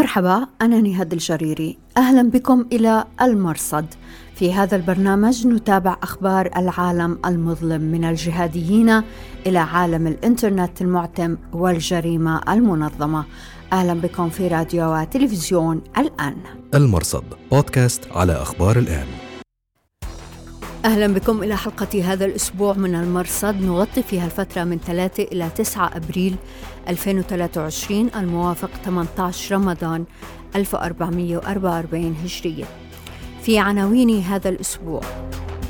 مرحبا أنا نهاد الجريري. أهلا بكم إلى المرصد. في هذا البرنامج نتابع أخبار العالم المظلم من الجهاديين إلى عالم الإنترنت المعتم والجريمة المنظمة. أهلا بكم في راديو وتلفزيون الآن. المرصد بودكاست على أخبار الآن. أهلا بكم إلى حلقة هذا الأسبوع من المرصد. نغطي فيها الفترة من 3 إلى 9 أبريل 2023 الموافق 18 رمضان 1444 هجرية. في عناوين هذا الأسبوع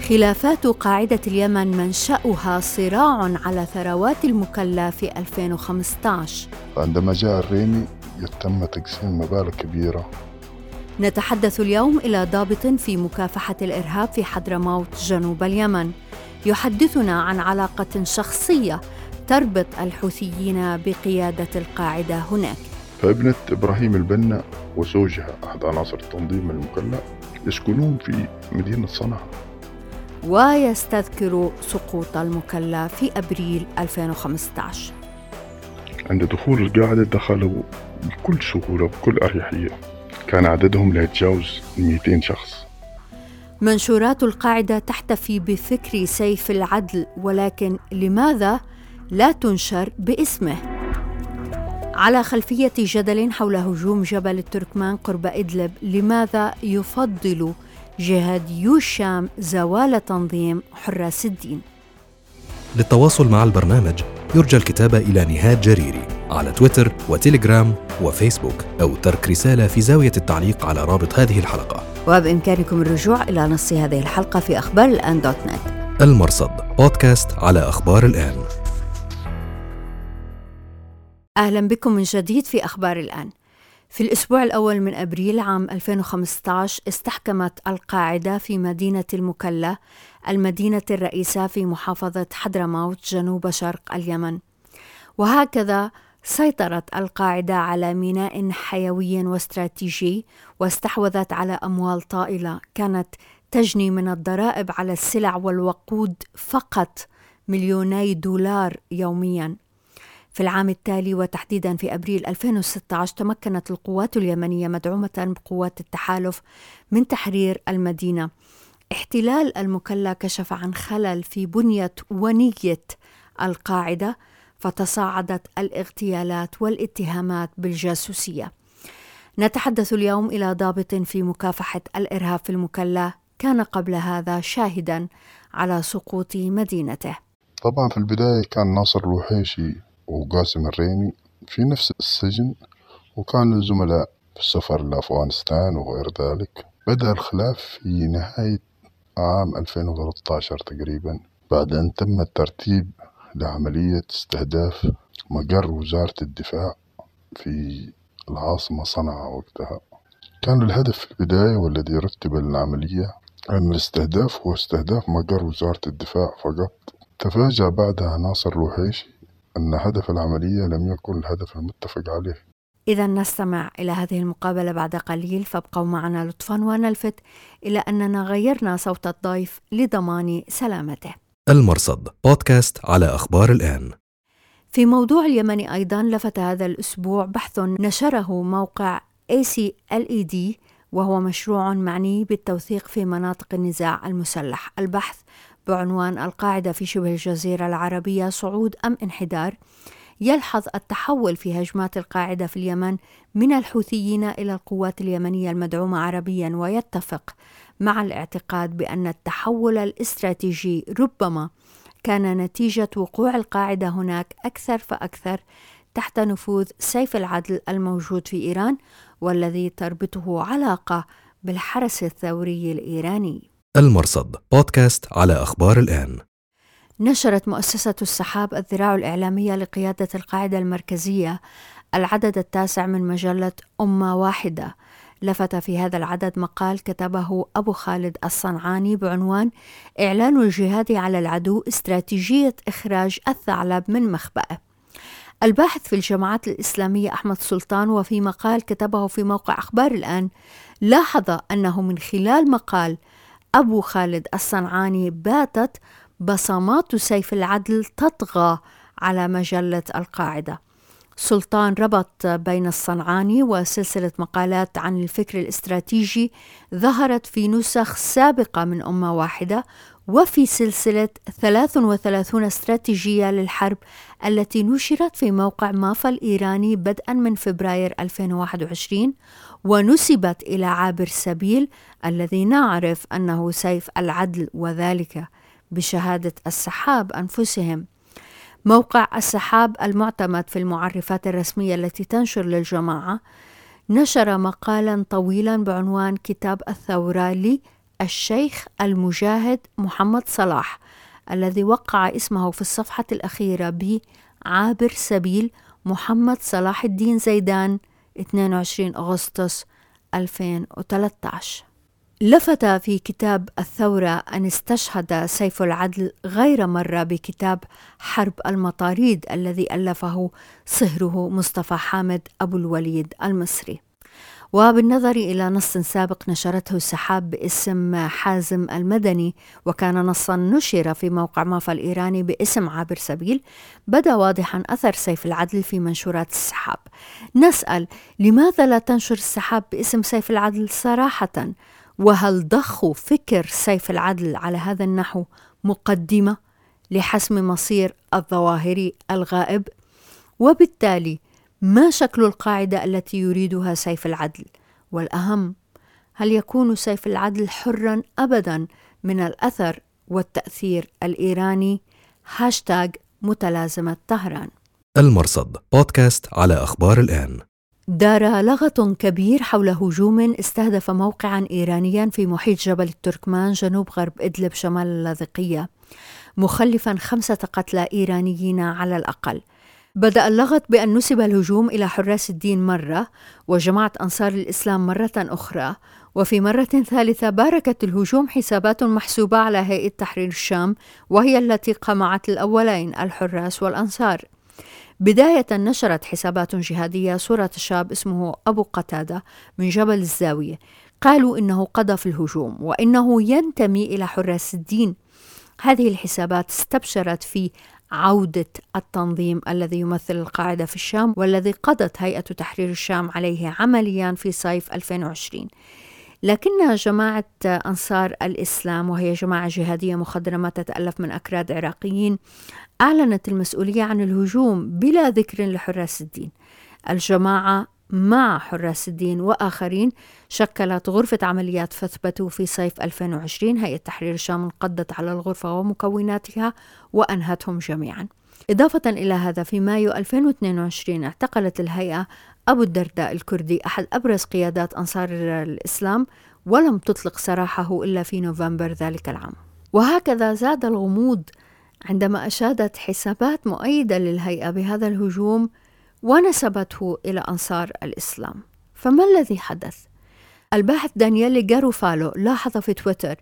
خلافات قاعدة اليمن منشأها صراع على ثروات المكلا في 2015 عندما جاء الريمي يتم تقسيم مبالغ كبيرة نتحدث اليوم إلى ضابط في مكافحة الإرهاب في حضرموت جنوب اليمن. يحدثنا عن علاقة شخصية تربط الحوثيين بقيادة القاعدة هناك. فابنة إبراهيم البنا وزوجها أحد عناصر التنظيم المكلا يسكنون في مدينة صنعاء. ويستذكر سقوط المكلا في أبريل 2015 عند دخول القاعدة دخلوا بكل سهولة بكل أريحية. كان عددهم لا يتجاوز 200 شخص منشورات القاعدة تحتفي بفكر سيف العدل ولكن لماذا لا تنشر باسمه؟ على خلفية جدل حول هجوم جبل التركمان قرب إدلب لماذا يفضل جهاديو الشام زوال تنظيم حراس الدين؟ للتواصل مع البرنامج يرجى الكتابة إلى نهاد جريري على تويتر وتليجرام وفيسبوك أو ترك رسالة في زاوية التعليق على رابط هذه الحلقة. وبإمكانكم الرجوع إلى نص هذه الحلقة في أخبار الآن دوت نت. المرصد بودكاست على أخبار الآن. أهلا بكم من جديد في أخبار الآن. في الأسبوع الأول من أبريل عام 2015 استحكمت القاعدة في مدينة المكلا المدينة الرئيسة في محافظة حضرموت جنوب شرق اليمن. وهكذا سيطرت القاعدة على ميناء حيوي واستراتيجي واستحوذت على أموال طائلة كانت تجني من الضرائب على السلع والوقود فقط مليوني دولار يوميا في العام التالي وتحديدا في أبريل 2016 تمكنت القوات اليمنية مدعومة بقوات التحالف من تحرير المدينة. احتلال المكلا كشف عن خلل في بنية ونية القاعدة فتصاعدت الاغتيالات والاتهامات بالجاسوسية. نتحدث اليوم إلى ضابط في مكافحة الإرهاب في المكلا كان قبل هذا شاهدا على سقوط مدينته. طبعا في البداية كان ناصر الوحيشي وقاسم الريمي في نفس السجن وكانوا زملاء في السفر لأفغانستان وغير ذلك بدأ الخلاف في نهاية عام 2013 تقريبا بعد أن تم الترتيب لعملية استهداف مقر وزارة الدفاع في العاصمة صنعاء وقتها. كان الهدف في البداية والذي رتب العملية أن الاستهداف هو استهداف مقر وزارة الدفاع فقط. تفاجأ بعدها ناصر الوحيشي أن هدف العملية لم يكن الهدف المتفق عليه. إذا نستمع إلى هذه المقابلة بعد قليل فابقوا معنا لطفا ونلفت إلى أننا غيرنا صوت الضيف لضمان سلامته. المرصد. بودكاست على أخبار الآن. في موضوع اليمن أيضا لفت هذا الأسبوع بحث نشره موقع ACLED وهو مشروع معني بالتوثيق في مناطق النزاع المسلح. البحث بعنوان القاعدة في شبه الجزيرة العربية صعود أم انحدار. يلحظ التحول في هجمات القاعدة في اليمن من الحوثيين إلى القوات اليمنية المدعومة عربيا ويتفق مع الاعتقاد بأن التحول الاستراتيجي ربما كان نتيجة وقوع القاعدة هناك أكثر فأكثر تحت نفوذ سيف العدل الموجود في إيران والذي تربطه علاقة بالحرس الثوري الإيراني. المرصد بودكاست على أخبار الآن نشرت مؤسسة السحاب الذراع الإعلامية لقيادة القاعدة المركزية العدد التاسع من مجلة أمة واحدة لفت في هذا العدد مقال كتبه أبو خالد الصنعاني بعنوان إعلان الجهاد على العدو استراتيجية إخراج الثعلب من مخبأه. الباحث في الجماعات الإسلامية أحمد سلطان وفي مقال كتبه في موقع أخبار الآن لاحظ أنه من خلال مقال أبو خالد الصنعاني باتت بصمات سيف العدل تطغى على مجلة القاعدة. سلطان ربط بين الصنعاني وسلسلة مقالات عن الفكر الاستراتيجي ظهرت في نسخ سابقة من أمة واحدة وفي سلسلة 33 استراتيجية للحرب التي نشرت في موقع مافا الإيراني بدءا من فبراير 2021 ونسبت إلى عابر سبيل الذي نعرف أنه سيف العدل وذلك بشهادة السحاب أنفسهم. موقع السحاب المعتمد في المعرفات الرسمية التي تنشر للجماعة نشر مقالا طويلا بعنوان كتاب الثورة للشيخ المجاهد محمد صلاح الذي وقع اسمه في الصفحة الأخيرة بعابر سبيل محمد صلاح الدين زيدان 22 أغسطس 2013 لفت في كتاب الثورة أن استشهد سيف العدل غير مرة بكتاب حرب المطاريد الذي ألفه صهره مصطفى حامد أبو الوليد المصري. وبالنظر إلى نص سابق نشرته السحاب باسم حازم المدني وكان نصا نشر في موقع مافا الإيراني باسم عابر سبيل بدأ واضحا أثر سيف العدل في منشورات السحاب. نسأل لماذا لا تنشر السحاب باسم سيف العدل صراحة؟ وهل ضخوا فكر سيف العدل على هذا النحو مقدمة لحسم مصير الظواهري الغائب؟ وبالتالي ما شكل القاعدة التي يريدها سيف العدل؟ والأهم هل يكون سيف العدل حرا أبدا من الأثر والتأثير الإيراني؟ هاشتاج متلازمة طهران. المرصد بودكاست على أخبار الآن. دار لغط كبير حول هجوم استهدف موقعا إيرانيا في محيط جبل التركمان جنوب غرب إدلب شمال اللاذقية مخلفا خمسة قتلى إيرانيين على الأقل. بدأ اللغط بأن نسب الهجوم إلى حراس الدين مرة وجماعة أنصار الإسلام مرة أخرى. وفي مرة ثالثة باركت الهجوم حسابات محسوبة على هيئة تحرير الشام وهي التي قمعت الأولين الحراس والأنصار. بداية نشرت حسابات جهادية صورة شاب اسمه أبو قتادة من جبل الزاوية. قالوا إنه قضى في الهجوم وإنه ينتمي إلى حراس الدين. هذه الحسابات استبشرت في عودة التنظيم الذي يمثل القاعدة في الشام والذي قضت هيئة تحرير الشام عليه عمليا في صيف 2020 لكن جماعة أنصار الإسلام وهي جماعة جهادية مخضرمة تتألف من أكراد عراقيين أعلنت المسؤولية عن الهجوم بلا ذكر لحراس الدين. الجماعة مع حراس الدين وآخرين شكلت غرفة عمليات فثبتوا في صيف 2020 هيئة تحرير الشام انقضت على الغرفة ومكوناتها وأنهتهم جميعا. إضافة إلى هذا في مايو 2022 اعتقلت الهيئة أبو الدرداء الكردي أحد أبرز قيادات أنصار الإسلام ولم تطلق سراحه إلا في نوفمبر ذلك العام. وهكذا زاد الغموض عندما أشادت حسابات مؤيدة للهيئة بهذا الهجوم ونسبته إلى أنصار الإسلام فما الذي حدث؟ الباحث دانييل جاروفالو لاحظ في تويتر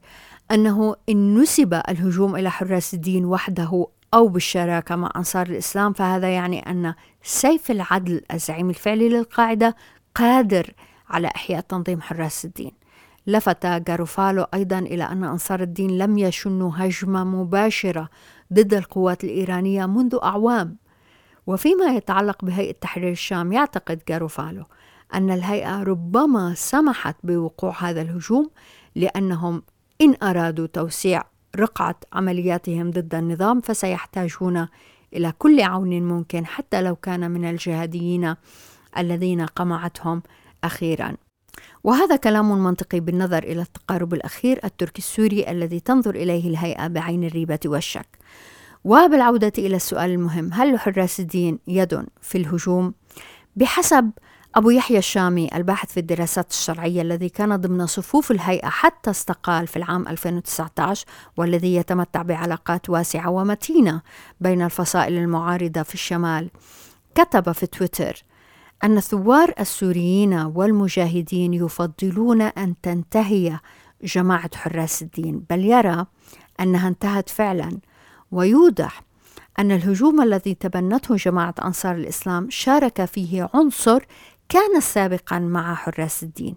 أنه إن نسب الهجوم إلى حراس الدين وحده أو بالشراكة مع أنصار الإسلام فهذا يعني أن سيف العدل الزعيم الفعلي للقاعدة قادر على إحياء تنظيم حراس الدين لفت جاروفالو أيضا إلى أن أنصار الدين لم يشنوا هجمة مباشرة ضد القوات الإيرانية منذ أعوام. وفيما يتعلق بهيئة تحرير الشام يعتقد جاروفالو أن الهيئة ربما سمحت بوقوع هذا الهجوم لأنهم إن أرادوا توسيع رقعة عملياتهم ضد النظام فسيحتاجون إلى كل عون ممكن حتى لو كان من الجهاديين الذين قمعتهم أخيرا. وهذا كلام منطقي بالنظر إلى التقارب الأخير التركي السوري الذي تنظر إليه الهيئة بعين الريبة والشك وبالعودة إلى السؤال المهم هل لحراس الدين يد في الهجوم؟ بحسب أبو يحيى الشامي الباحث في الدراسات الشرعية الذي كان ضمن صفوف الهيئة حتى استقال في العام 2019 والذي يتمتع بعلاقات واسعة ومتينة بين الفصائل المعارضة في الشمال كتب في تويتر أن الثوار السوريين والمجاهدين يفضلون أن تنتهي جماعة حراس الدين بل يرى أنها انتهت فعلا. ويوضح أن الهجوم الذي تبنته جماعة أنصار الإسلام شارك فيه عنصر كان سابقا مع حراس الدين.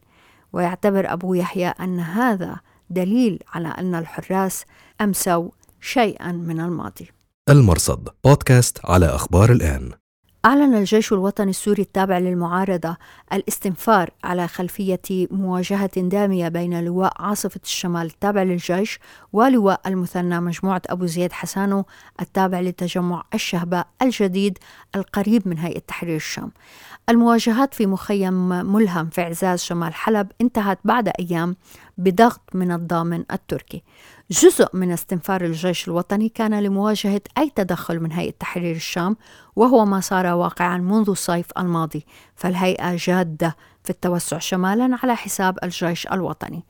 ويعتبر أبو يحيى أن هذا دليل على أن الحراس أمسوا شيئا من الماضي. المرصد بودكاست على أخبار الآن. أعلن الجيش الوطني السوري التابع للمعارضة الاستنفار على خلفية مواجهة دامية بين لواء عاصفة الشمال التابع للجيش ولواء المثنى مجموعة أبو زيد حسانو التابع لتجمع الشهباء الجديد القريب من هيئة تحرير الشام. المواجهات في مخيم ملهم في عزاز شمال حلب انتهت بعد أيام بضغط من الضامن التركي. جزء من استنفار الجيش الوطني كان لمواجهة أي تدخل من هيئة تحرير الشام وهو ما صار واقعا منذ الصيف الماضي فالهيئة جادة في التوسع شمالا على حساب الجيش الوطني.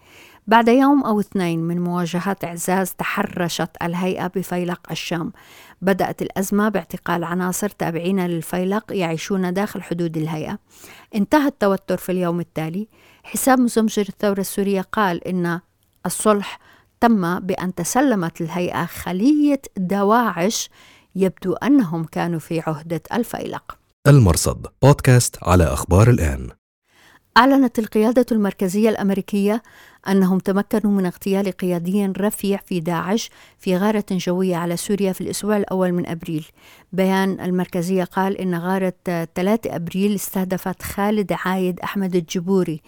بعد يوم أو اثنين من مواجهات إعزاز تحرشت الهيئة بفيلق الشام بدأت الأزمة باعتقال عناصر تابعين للفيلق يعيشون داخل حدود الهيئة. انتهى التوتر في اليوم التالي. حساب مزمجر الثورة السورية قال إن الصلح تم بأن تسلمت الهيئة خلية دواعش يبدو أنهم كانوا في عهدة الفيلق. المرصد بودكاست على أخبار الآن. أعلنت القيادة المركزية الأمريكية أنهم تمكنوا من اغتيال قيادي رفيع في داعش في غارة جوية على سوريا في الأسبوع الأول من أبريل. بيان المركزية قال إن غارة 3 أبريل استهدفت خالد عايد أحمد الجبوري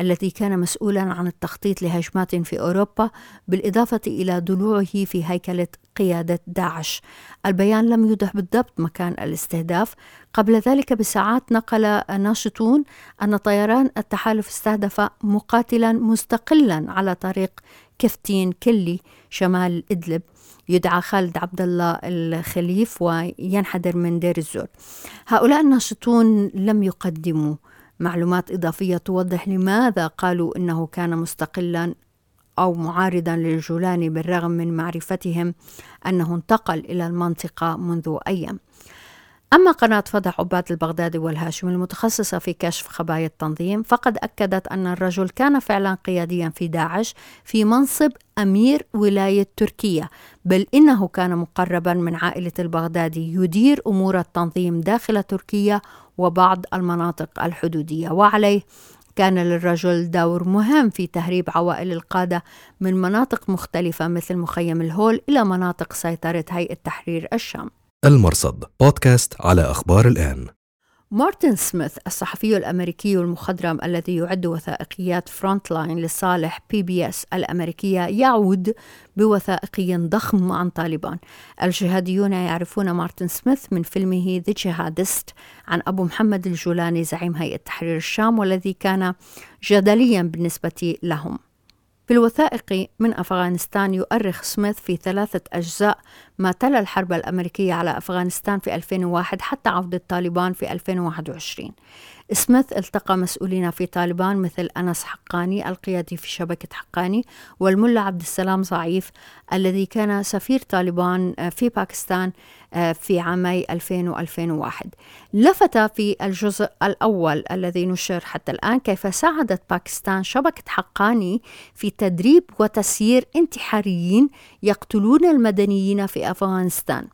الذي كان مسؤولا عن التخطيط لهجمات في أوروبا بالإضافة إلى ضلوعه في هيكلة قيادة داعش. البيان لم يوضح بالضبط مكان الاستهداف. قبل ذلك بساعات نقل ناشطون أن طيران التحالف استهدف مقاتلا مستقلا على طريق كفتين كلي شمال إدلب. يدعى خالد عبد الله الخليف وينحدر من دير الزور. هؤلاء الناشطون لم يقدموا معلومات إضافية توضح لماذا قالوا إنه كان مستقلا أو معارضا للجولاني بالرغم من معرفتهم أنه انتقل إلى المنطقة منذ أيام. أما قناة فضح عباد البغدادي والهاشمي المتخصصة في كشف خبايا التنظيم فقد أكدت أن الرجل كان فعلا قياديا في داعش في منصب أمير ولاية تركيا بل إنه كان مقربا من عائلة البغدادي يدير أمور التنظيم داخل تركيا وبعض المناطق الحدودية وعليه كان للرجل دور مهم في تهريب عوائل القادة من مناطق مختلفة مثل مخيم الهول إلى مناطق سيطرة هيئة تحرير الشام. المرصد بودكاست على أخبار الآن. مارتن سميث الصحفي الأمريكي المخضرم الذي يعد وثائقيات فرونت لاين لصالح بي بي اس الأمريكية يعود بوثائقي ضخم عن طالبان. الجهاديون يعرفون مارتن سميث من فيلمه ذا جهادست عن أبو محمد الجولاني زعيم هيئة تحرير الشام والذي كان جدليا بالنسبة لهم. في الوثائقي من أفغانستان يؤرخ سميث في ثلاثة أجزاء ما تلا الحرب الأمريكية على أفغانستان في 2001 حتى عودة طالبان في 2021 سميث التقى مسؤولين في طالبان مثل أنس حقاني القيادي في شبكة حقاني والملا عبد السلام ضعيف الذي كان سفير طالبان آه، في باكستان آه، في عامي 2000 و2001 لفت في الجزء الأول الذي نشر حتى الآن كيف ساعدت باكستان شبكة حقاني في تدريب وتسيير انتحاريين يقتلون المدنيين في أفغانستان.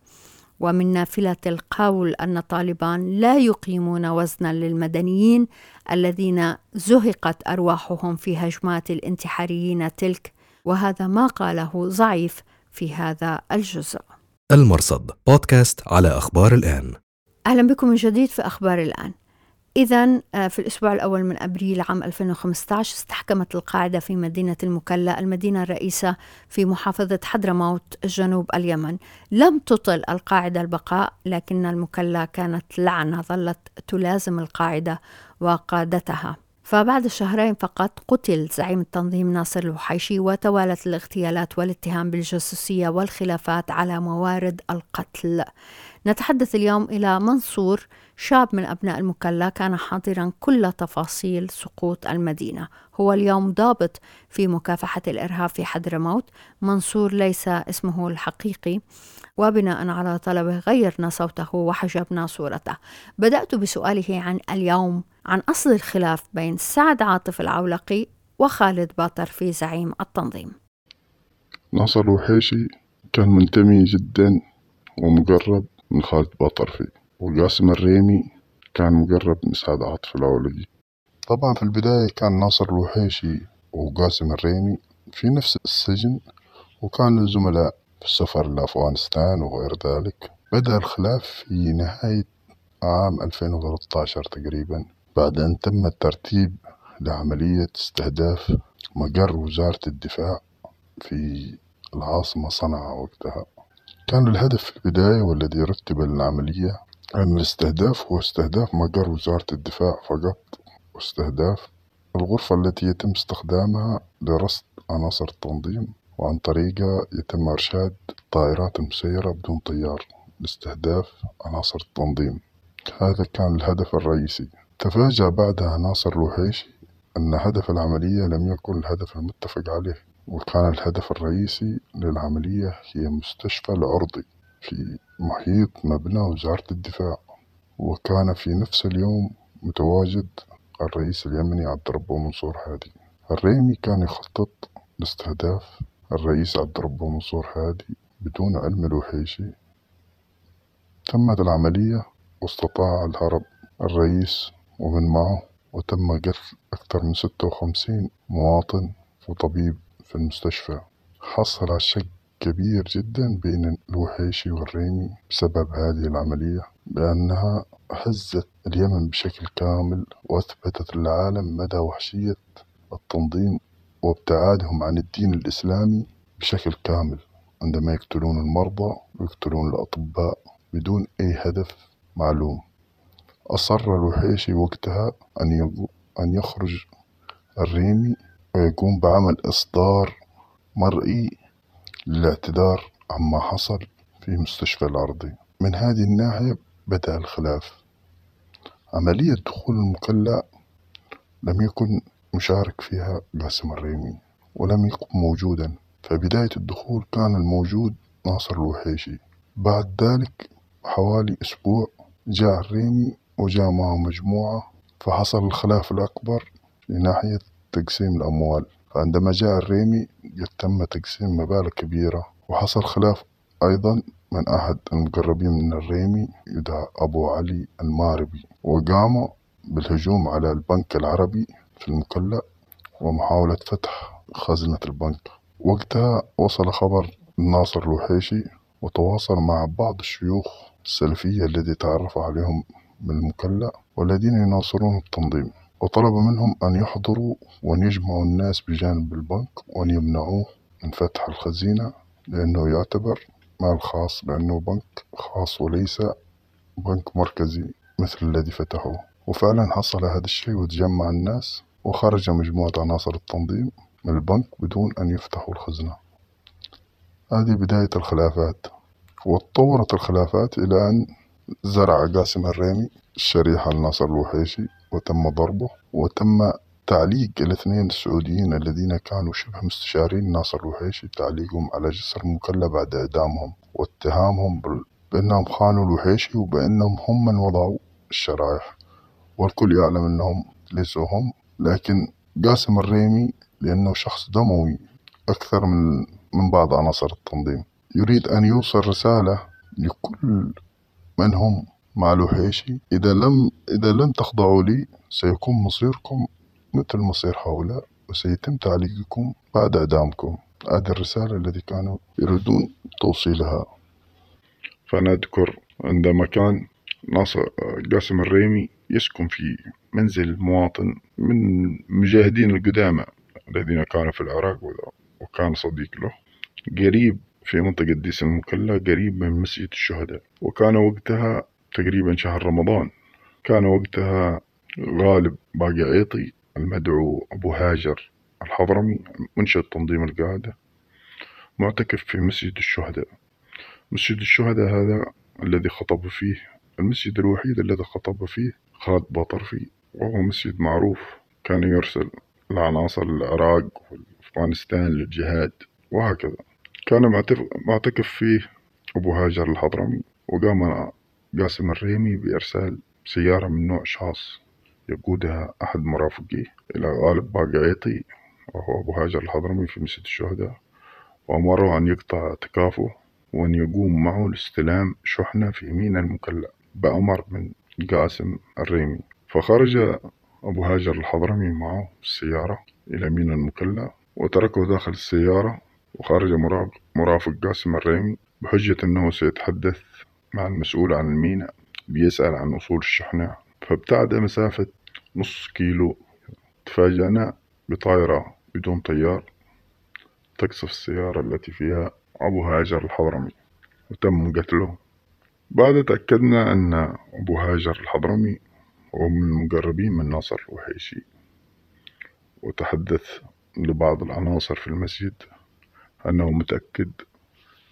ومن نافلة القول أن طالبان لا يقيمون وزنا للمدنيين الذين زهقت أرواحهم في هجمات الانتحاريين تلك وهذا ما قاله ضعيف في هذا الجزء. المرصد بودكاست على أخبار الآن. أهلا بكم من جديد في أخبار الآن. إذا آه، في الأسبوع الأول من أبريل عام 2015 استحكمت القاعدة في مدينة المكلا المدينة الرئيسة في محافظة حضرموت جنوب اليمن. لم تطل القاعدة البقاء لكن المكلا كانت لعنة ظلت تلازم القاعدة وقادتها. فبعد شهرين فقط قتل زعيم التنظيم ناصر الوحيشي وتوالت الاغتيالات والاتهام بالجاسوسية والخلافات على موارد القتل. نتحدث اليوم إلى منصور شاب من أبناء المكلا كان حاضرا كل تفاصيل سقوط المدينة. هو اليوم ضابط في مكافحة الإرهاب في حضرموت منصور ليس اسمه الحقيقي. وبناء على طلبه غيرنا صوته وحجبنا صورته. بدأت بسؤاله عن اليوم عن أصل الخلاف بين سعد عاطف العولقي وخالد باطر في زعيم التنظيم. ناصر الوحيشي كان منتمي جدا ومقرب من خالد باطرفي وقاسم الريمي كان مقرب من سعد عاطف العولقي طبعا في البداية كان ناصر الوحيشي وقاسم الريمي في نفس السجن وكانوا زملاء في السفر لأفغانستان وغير ذلك. بدأ الخلاف في نهاية عام 2013 تقريبا. بعد أن تم الترتيب لعملية استهداف مقر وزارة الدفاع في العاصمة صنعاء وقتها. كان الهدف في البداية والذي رتب للعملية أن الاستهداف هو استهداف مقر وزارة الدفاع فقط واستهداف الغرفة التي يتم استخدامها لرصد عناصر التنظيم وعن طريقها يتم إرشاد الطائرات المسيرة بدون طيار لاستهداف عناصر التنظيم. هذا كان الهدف الرئيسي. تفاجأ بعدها عناصر الوحيشي أن هدف العملية لم يكن الهدف المتفق عليه وكان الهدف الرئيسي للعملية هي مستشفى العرضي في محيط مبنى وزارة الدفاع وكان في نفس اليوم متواجد الرئيس اليمني عبد ربه منصور هادي. الريمي كان يخطط لاستهداف الرئيس عبد ربه منصور هادي بدون علم الوحيشي تمت العملية واستطاع الهرب الرئيس ومن معه وتم قتل أكثر من ستة وخمسين مواطن وطبيب في المستشفى. حصل الشك كبير جدا بين الوحيشي والريمي بسبب هذه العملية بأنها هزت اليمن بشكل كامل وأثبتت للعالم مدى وحشية التنظيم وابتعادهم عن الدين الإسلامي بشكل كامل. عندما يقتلون المرضى ويقتلون الأطباء بدون أي هدف معلوم. أصر الوحيشي وقتها أن أن يخرج الريمي ويقوم بعمل إصدار مرئي للاعتذار عما حصل في مستشفى العرضي من هذه الناحية بدأ الخلاف. عملية دخول المكلا لم يكن مشارك فيها قاسم الريمي ولم يكن موجودا. فبداية الدخول كان الموجود ناصر الوحيشي. بعد ذلك حوالي أسبوع جاء الريمي وجاء معه مجموعة. فحصل الخلاف الأكبر في ناحية تقسيم الأموال. فعندما جاء الريمي تم تقسيم مبالغ كبيرة وحصل خلاف أيضا من أحد المقربين من الريمي يدعى أبو علي الماربي وقام بالهجوم على البنك العربي في المكلا ومحاولة فتح خزنة البنك. وقتها وصل خبر ناصر الوحيشي وتواصل مع بعض الشيوخ السلفية الذي تعرف عليهم من المكلا والذين يناصرون التنظيم. وطلب منهم أن يحضروا وأن يجمعوا الناس بجانب البنك وأن يمنعوه من فتح الخزينة لأنه يعتبر مال خاص لأنه بنك خاص وليس بنك مركزي مثل الذي فتحوه. وفعلا حصل هذا الشيء وتجمع الناس وخرج مجموعة عناصر التنظيم من البنك بدون أن يفتحوا الخزنة. هذه بداية الخلافات. وتطورت الخلافات إلى أن زرع قاسم الريمي الشريحة لناصر الوحيشي وتم ضربه وتم تعليق الاثنين السعوديين الذين كانوا شبه مستشارين ناصر الوحيشي تعليقهم على جسر المكلا بعد إعدامهم واتهامهم بأنهم خانوا الوحيشي وبأنهم هم من وضعوا الشرائح. والكل يعلم أنهم ليسوا هم لكن قاسم الريمي لأنه شخص دموي أكثر من من بعض عناصر التنظيم. يريد أن يوصل رسالة لكل من هم؟ مع الوحيشي إذا لم إذا لن تخضعوا لي سيكون مصيركم مثل مصير هؤلاء وسيتم تعليقكم بعد إعدامكم. هذه الرسالة التي كانوا يريدون توصيلها. فأنا أذكر عندما كان ناصر قاسم الريمي يسكن في منزل مواطن من مجاهدين القدامى الذين كانوا في العراق وكان صديق له. قريب في منطقة ديس المكلا قريب من مسجد الشهداء وكان وقتها تقريبا شهر رمضان. كان وقتها غالب باقي عيطي المدعو أبو هاجر الحضرمي منشأ تنظيم القاعدة معتكف في مسجد الشهداء. مسجد الشهداء هذا الذي خطب فيه المسجد الوحيد الذي خطب فيه خالد باطرفي وهو مسجد معروف. كان يرسل العناصر العراق وأفغانستان للجهاد وهكذا. كان معتكف فيه أبو هاجر الحضرمي وقام قاسم الريمي بإرسال سيارة من نوع شاص يقودها أحد مرافقيه إلى غالب باقعيطي وهو أبو هاجر الحضرمي في مسجد الشهداء وأمره أن يقطع اعتكافه وأن يقوم معه لاستلام شحنة في ميناء المكلا بأمر من قاسم الريمي. فخرج أبو هاجر الحضرمي معه السيارة إلى ميناء المكلا وتركه داخل السيارة وخرج مرافق قاسم الريمي بحجة أنه سيتحدث مع المسؤول عن الميناء بيسأل عن وصول الشحنة فابتعد مسافة نص كيلو. تفاجأنا بطائرة بدون طيار تقصف السيارة التي فيها أبو هاجر الحضرمي وتم قتله. بعد تأكدنا أن أبو هاجر الحضرمي هو من المقربين من ناصر الوحيشي. وتحدث لبعض العناصر في المسجد. أنه متأكد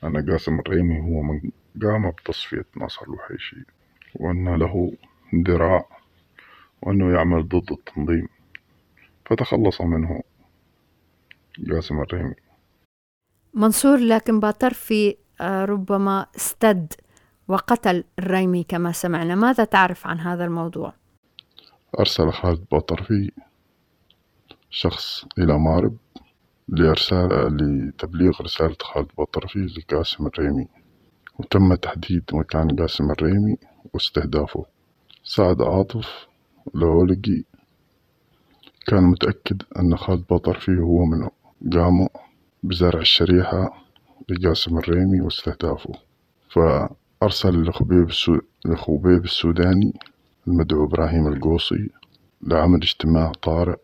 أن قاسم الريمي هو من قام بتصفية ناصر الوحيشي وأن له ذراع وأنه يعمل ضد التنظيم. فتخلص منه قاسم الريمي. منصور لكن باطرفي آه، ربما استد وقتل الريمي كما سمعنا. ماذا تعرف عن هذا الموضوع؟ أرسل خالد باطرفي شخص إلى مارب. لإرسال لتبليغ رسالة خالد باطرفي لقاسم الريمي. وتم تحديد مكان قاسم الريمي واستهدافه. سعد عاطف العولقي كان متأكد أن خالد باطرفي هو من قاموا بزرع الشريحة لقاسم الريمي واستهدافه. فأرسل لخبيب, السو... لخبيب السوداني المدعو إبراهيم القوصي لعمل اجتماع طارئ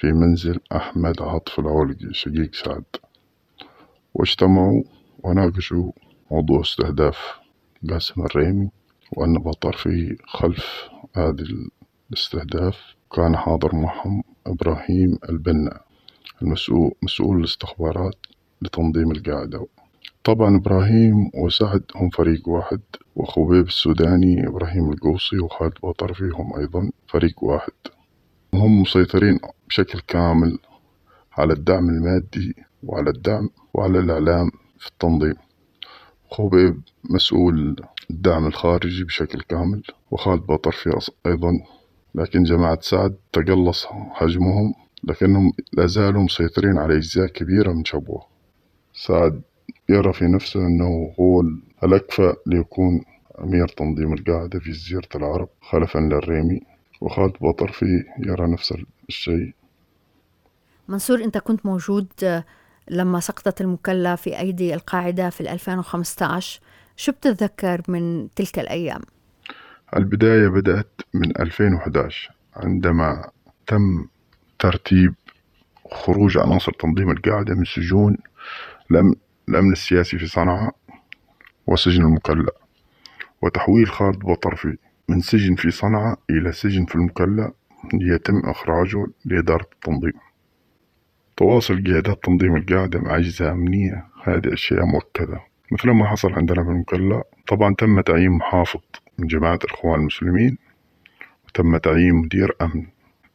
في منزل أحمد عاطف العولقي شقيق سعد. واجتمعوا وناقشوا موضوع استهداف قاسم الريمي وأن بطرفي خلف هذا الاستهداف كان حاضر معهم إبراهيم البنا المسؤول مسؤول الاستخبارات لتنظيم القاعدة. طبعا إبراهيم وسعد هم فريق واحد وخبيب السوداني إبراهيم القوصي وخالد بطرفي هم أيضا فريق واحد. هم مسيطرين بشكل كامل على الدعم المادي وعلى الدعم وعلى الإعلام في التنظيم. خبيب مسؤول الدعم الخارجي بشكل كامل وخالد بطرفي أيضا. لكن جماعة سعد تقلص حجمهم لكنهم لازالوا مسيطرين على أجزاء كبيرة من شبوة. سعد يرى في نفسه أنه هو الأكفأ ليكون أمير تنظيم القاعدة في جزيرة العرب خلفا للريمي. وخالد بطرفي يرى نفس الشيء منصور أنت كنت موجود لما سقطت المكلا في أيدي القاعدة في 2015 شو بتتذكر من تلك الأيام؟ البداية بدأت من 2011 عندما تم ترتيب خروج عناصر تنظيم القاعدة من سجون الأمن السياسي في صنعاء وسجن المكلا وتحويل خالد بطرفي من سجن في صنعاء إلى سجن في المكلا ليتم إخراجه لإدارة التنظيم. تواصل قيادات تنظيم القاعدة مع أجهزة أمنية. هذه أشياء مؤكدة. مثل ما حصل عندنا في المكلا طبعا تم تعيين محافظ من جماعة الإخوان المسلمين وتم تعيين مدير أمن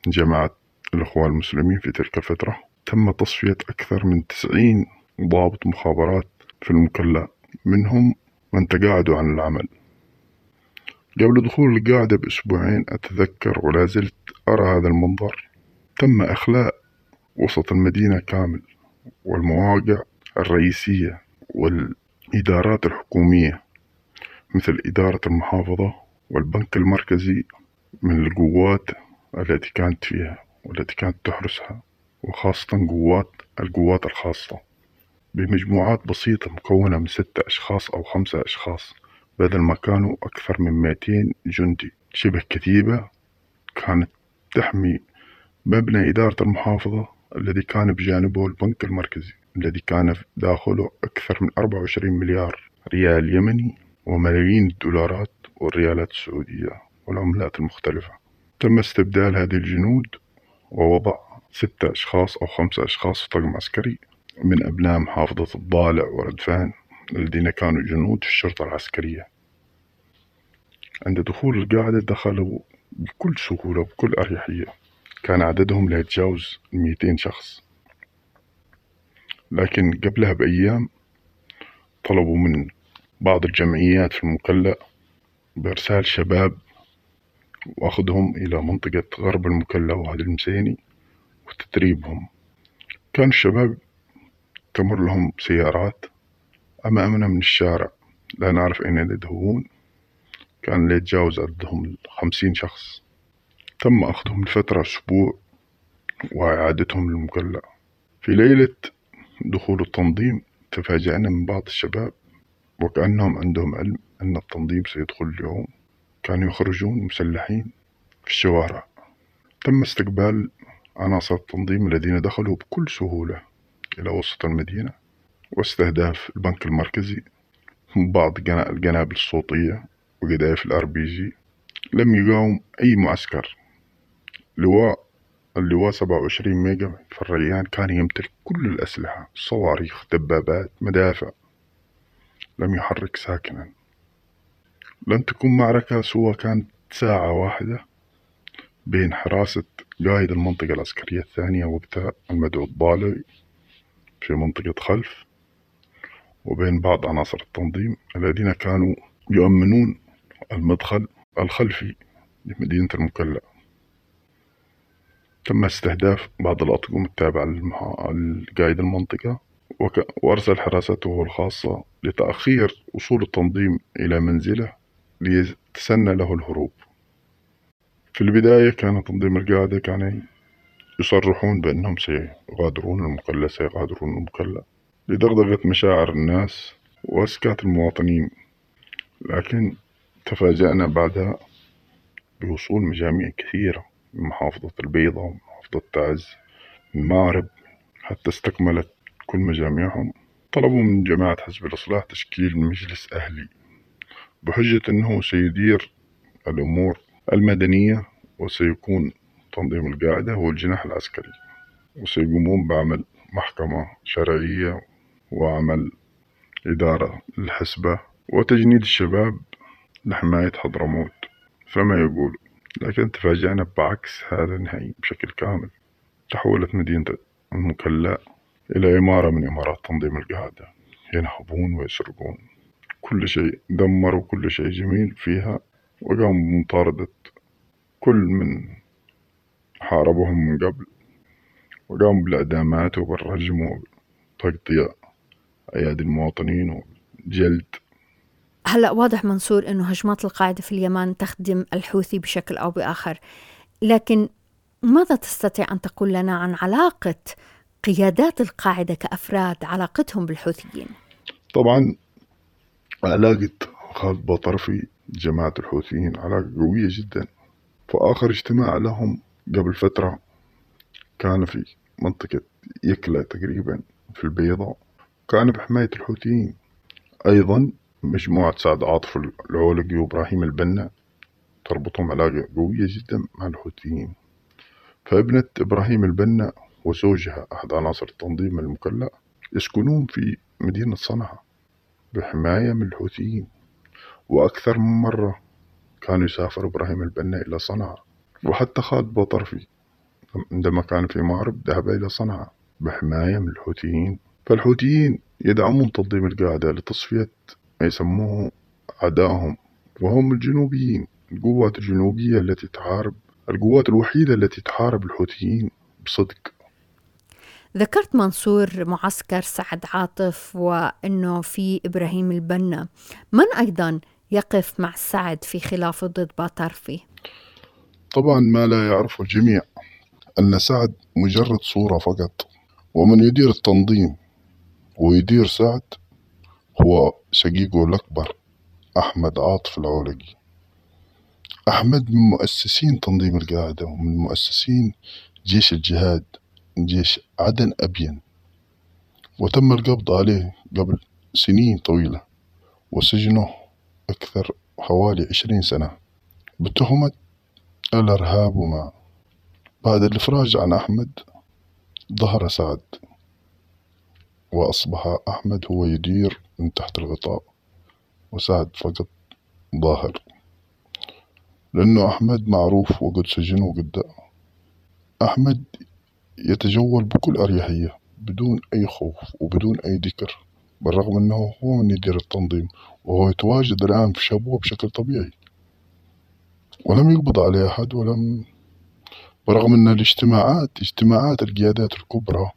من جماعة الإخوان المسلمين في تلك الفترة. تم تصفية أكثر من تسعين ضابط مخابرات في المكلا منهم من تقاعدوا عن العمل. قبل دخول القاعدة بأسبوعين أتذكر ولا زلت أرى هذا المنظر. تم إخلاء وسط المدينة كامل والمواقع الرئيسية والإدارات الحكومية مثل إدارة المحافظة والبنك المركزي من القوات التي كانت فيها والتي كانت تحرسها وخاصة قوات القوات الخاصة. بمجموعات بسيطة مكونة من ستة أشخاص أو خمسة أشخاص. بدل ما كانوا أكثر من مئتين جندي. شبه كتيبة كانت تحمي مبنى إدارة المحافظة الذي كان بجانبه البنك المركزي الذي كان داخله أكثر من 24 مليار ريال يمني وملايين الدولارات والريالات السعودية والعملات المختلفة. تم استبدال هذه الجنود ووضع ستة أشخاص أو خمسة أشخاص في طقم عسكري من أبناء محافظة الضالع وردفان الذين كانوا جنود في الشرطة العسكرية. عند دخول القاعدة دخلوا بكل سهولة وبكل أريحية. كان عددهم لا يتجاوز ميتين شخص. لكن قبلها بأيام طلبوا من بعض الجمعيات في المكلا بإرسال شباب وأخذهم إلى منطقة غرب المكلا وهذا المسيني وتدريبهم. كان الشباب تمر لهم سيارات أمامنا من الشارع. لا نعرف أين يذهبون. كان لا يتجاوز عددهم خمسين شخص. تم أخذهم لفترة أسبوع وإعادتهم للمقلع. في ليلة دخول التنظيم تفاجأنا من بعض الشباب وكأنهم عندهم علم أن التنظيم سيدخل اليوم. كانوا يخرجون مسلحين في الشوارع. تم استقبال عناصر التنظيم الذين دخلوا بكل سهولة إلى وسط المدينة. واستهداف البنك المركزي بعض القنابل الصوتية وقذائف جي لم يقاوم أي معسكر. لواء اللواء سبعة وعشرين ميجا في الريان كان يمتلك كل الأسلحة صواريخ دبابات مدافع. لم يحرك ساكنا. لم تكن معركة سوى كانت ساعة واحدة بين حراسة قائد المنطقة العسكرية الثانية وقتها المدعو الضالعي في منطقة خلف. وبين بعض عناصر التنظيم الذين كانوا يؤمنون المدخل الخلفي لمدينة المكلا. تم استهداف بعض الأطقم التابعة لقائد المنطقة وأرسل حراسته الخاصة لتأخير وصول التنظيم إلى منزله ليتسنى له الهروب. في البداية كان تنظيم القاعدة كان يصرحون بأنهم سيغادرون المكلا سيغادرون المكلا. لدغدغة مشاعر الناس وإسكات المواطنين. لكن تفاجأنا بعدها بوصول مجاميع كثيرة من محافظة البيضة ومحافظة تعز من مارب حتى استكملت كل مجاميعهم طلبوا من جماعة حزب الإصلاح تشكيل مجلس أهلي بحجة أنه سيدير الأمور المدنية وسيكون تنظيم القاعدة هو الجناح العسكري وسيقومون بعمل محكمة شرعية وعمل إدارة للحسبة وتجنيد الشباب لحماية حضرموت. فما يقول لكن تفاجأنا بعكس هذا النهائي بشكل كامل. تحولت مدينة المكلا إلى إمارة من إمارات تنظيم القاعدة. ينهبون ويسرقون. كل شيء دمروا كل شيء جميل فيها وقاموا بمطاردة كل من حاربهم من قبل. وقاموا بالإعدامات وبالرجم وتقطيع أيادي المواطنين وجلد. هلا واضح منصور إنه هجمات القاعدة في اليمن تخدم الحوثي بشكل أو بآخر لكن ماذا تستطيع أن تقول لنا عن علاقة قيادات القاعدة كأفراد علاقتهم بالحوثيين؟ طبعا علاقة خالد بطرفي جماعة الحوثيين علاقة قوية جدا. فآخر اجتماع لهم قبل فترة كان في منطقة يكلا تقريبا في البيضاء. كان بحماية الحوثيين. أيضا مجموعة سعد عاطف العولقي وإبراهيم البنا تربطهم علاقة قوية جدا مع الحوثيين. فابنة إبراهيم البنا وزوجها أحد عناصر التنظيم المكلأ يسكنون في مدينة صنعاء بحماية من الحوثيين. وأكثر من مرة كان يسافر إبراهيم البنا إلى صنعاء. وحتى خالد بوطرفي عندما كان في مأرب ذهب إلى صنعاء بحماية من الحوثيين. فالحوثيين يدعمون تنظيم القاعدة لتصفية ما يسموه أعدائهم وهم الجنوبيين القوات الجنوبية التي تحارب القوات الوحيدة التي تحارب الحوثيين بصدق. ذكرت منصور معسكر سعد عاطف وأنه في إبراهيم البنا. من أيضا يقف مع سعد في خلافه ضد باطرفي طبعا ما لا يعرفه الجميع أن سعد مجرد صورة فقط ومن يدير التنظيم ويدير سعد هو شقيقه الأكبر أحمد عاطف العولقي أحمد من مؤسسين تنظيم القاعدة ومن مؤسسين جيش الجهاد جيش عدن أبين. وتم القبض عليه قبل سنين طويلة وسجنه أكثر حوالي عشرين سنة. بتهمة الإرهاب وما بعد الإفراج عن أحمد ظهر سعد. وأصبح أحمد هو يدير من تحت الغطاء. وسعد فقط ظاهر. لأنه أحمد معروف وقد سجن وقد أحمد يتجول بكل أريحية بدون أي خوف وبدون أي ذكر بالرغم أنه هو من يدير التنظيم وهو يتواجد الآن في شبوة بشكل طبيعي. ولم يقبض عليه أحد ولم برغم أن الاجتماعات اجتماعات القيادات الكبرى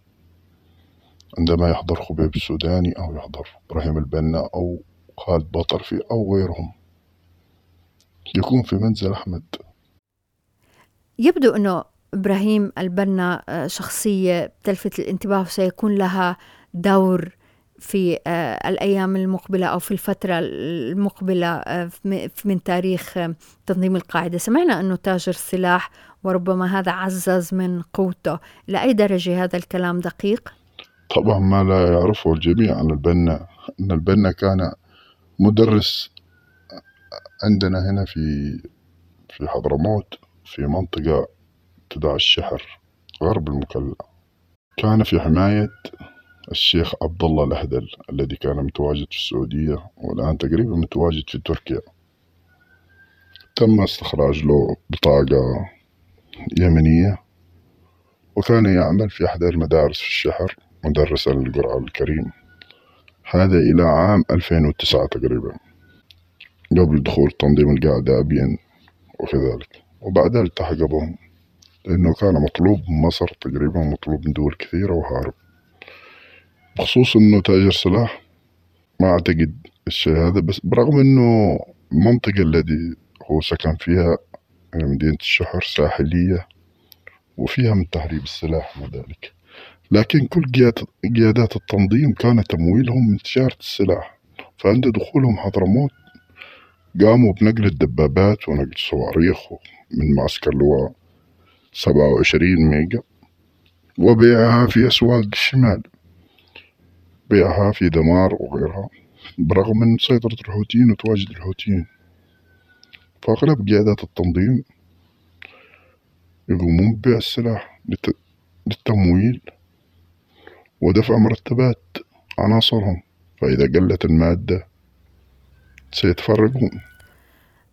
عندما يحضر خبيب السوداني أو يحضر إبراهيم البنا أو خالد بطرفي أو غيرهم. يكون في منزل أحمد. يبدو أنه إبراهيم البنا آه، شخصية تلفت الانتباه وسيكون لها دور في آه، الأيام المقبلة أو في الفترة المقبلة آه، من تاريخ تنظيم القاعدة. سمعنا أنه تاجر السلاح وربما هذا عزز من قوته. إلى أي درجة هذا الكلام دقيق؟ طبعا ما لا يعرفه الجميع عن البنا أن البنا كان مدرس عندنا هنا في في حضرموت في منطقة تدعى الشحر غرب المكلا. كان في حماية الشيخ عبد الله الأهدل الذي كان متواجد في السعودية والآن تقريبا متواجد في تركيا. تم استخراج له بطاقة يمنية وكان يعمل في إحدى المدارس في الشحر. مدرسا للقرآن الكريم. هذا إلى عام 2009 تقريبا. قبل دخول تنظيم القاعدة أبين وكذلك. وبعدها التحق بهم لأنه كان مطلوب من مصر تقريبا مطلوب من دول كثيرة وهارب. بخصوص إنه تاجر سلاح ما أعتقد الشيء هذا بس برغم إنه المنطقة التي هو سكن فيها مدينة الشحر ساحلية وفيها من تهريب السلاح ذلك لكن كل قيادات التنظيم كان تمويلهم من تجارة السلاح فعند دخولهم حضرموت قاموا بنقل الدبابات ونقل الصواريخ من معسكر لواء سبعة وعشرين ميجا وبيعها في أسواق الشمال بيعها في دمار وغيرها برغم من سيطرة الحوثيين وتواجد الحوثيين. فأغلب قيادات التنظيم يقومون ببيع السلاح للتمويل ودفع مرتبات عناصرهم فإذا قلت المادة سيتفرقون.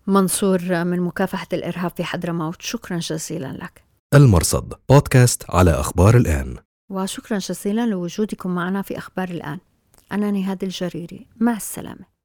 منصور من مكافحة الإرهاب في حضرموت شكرا جزيلا لك. المرصد بودكاست على أخبار الآن. وشكرا جزيلا لوجودكم معنا في أخبار الآن. أنا نهاد الجريري مع السلامة.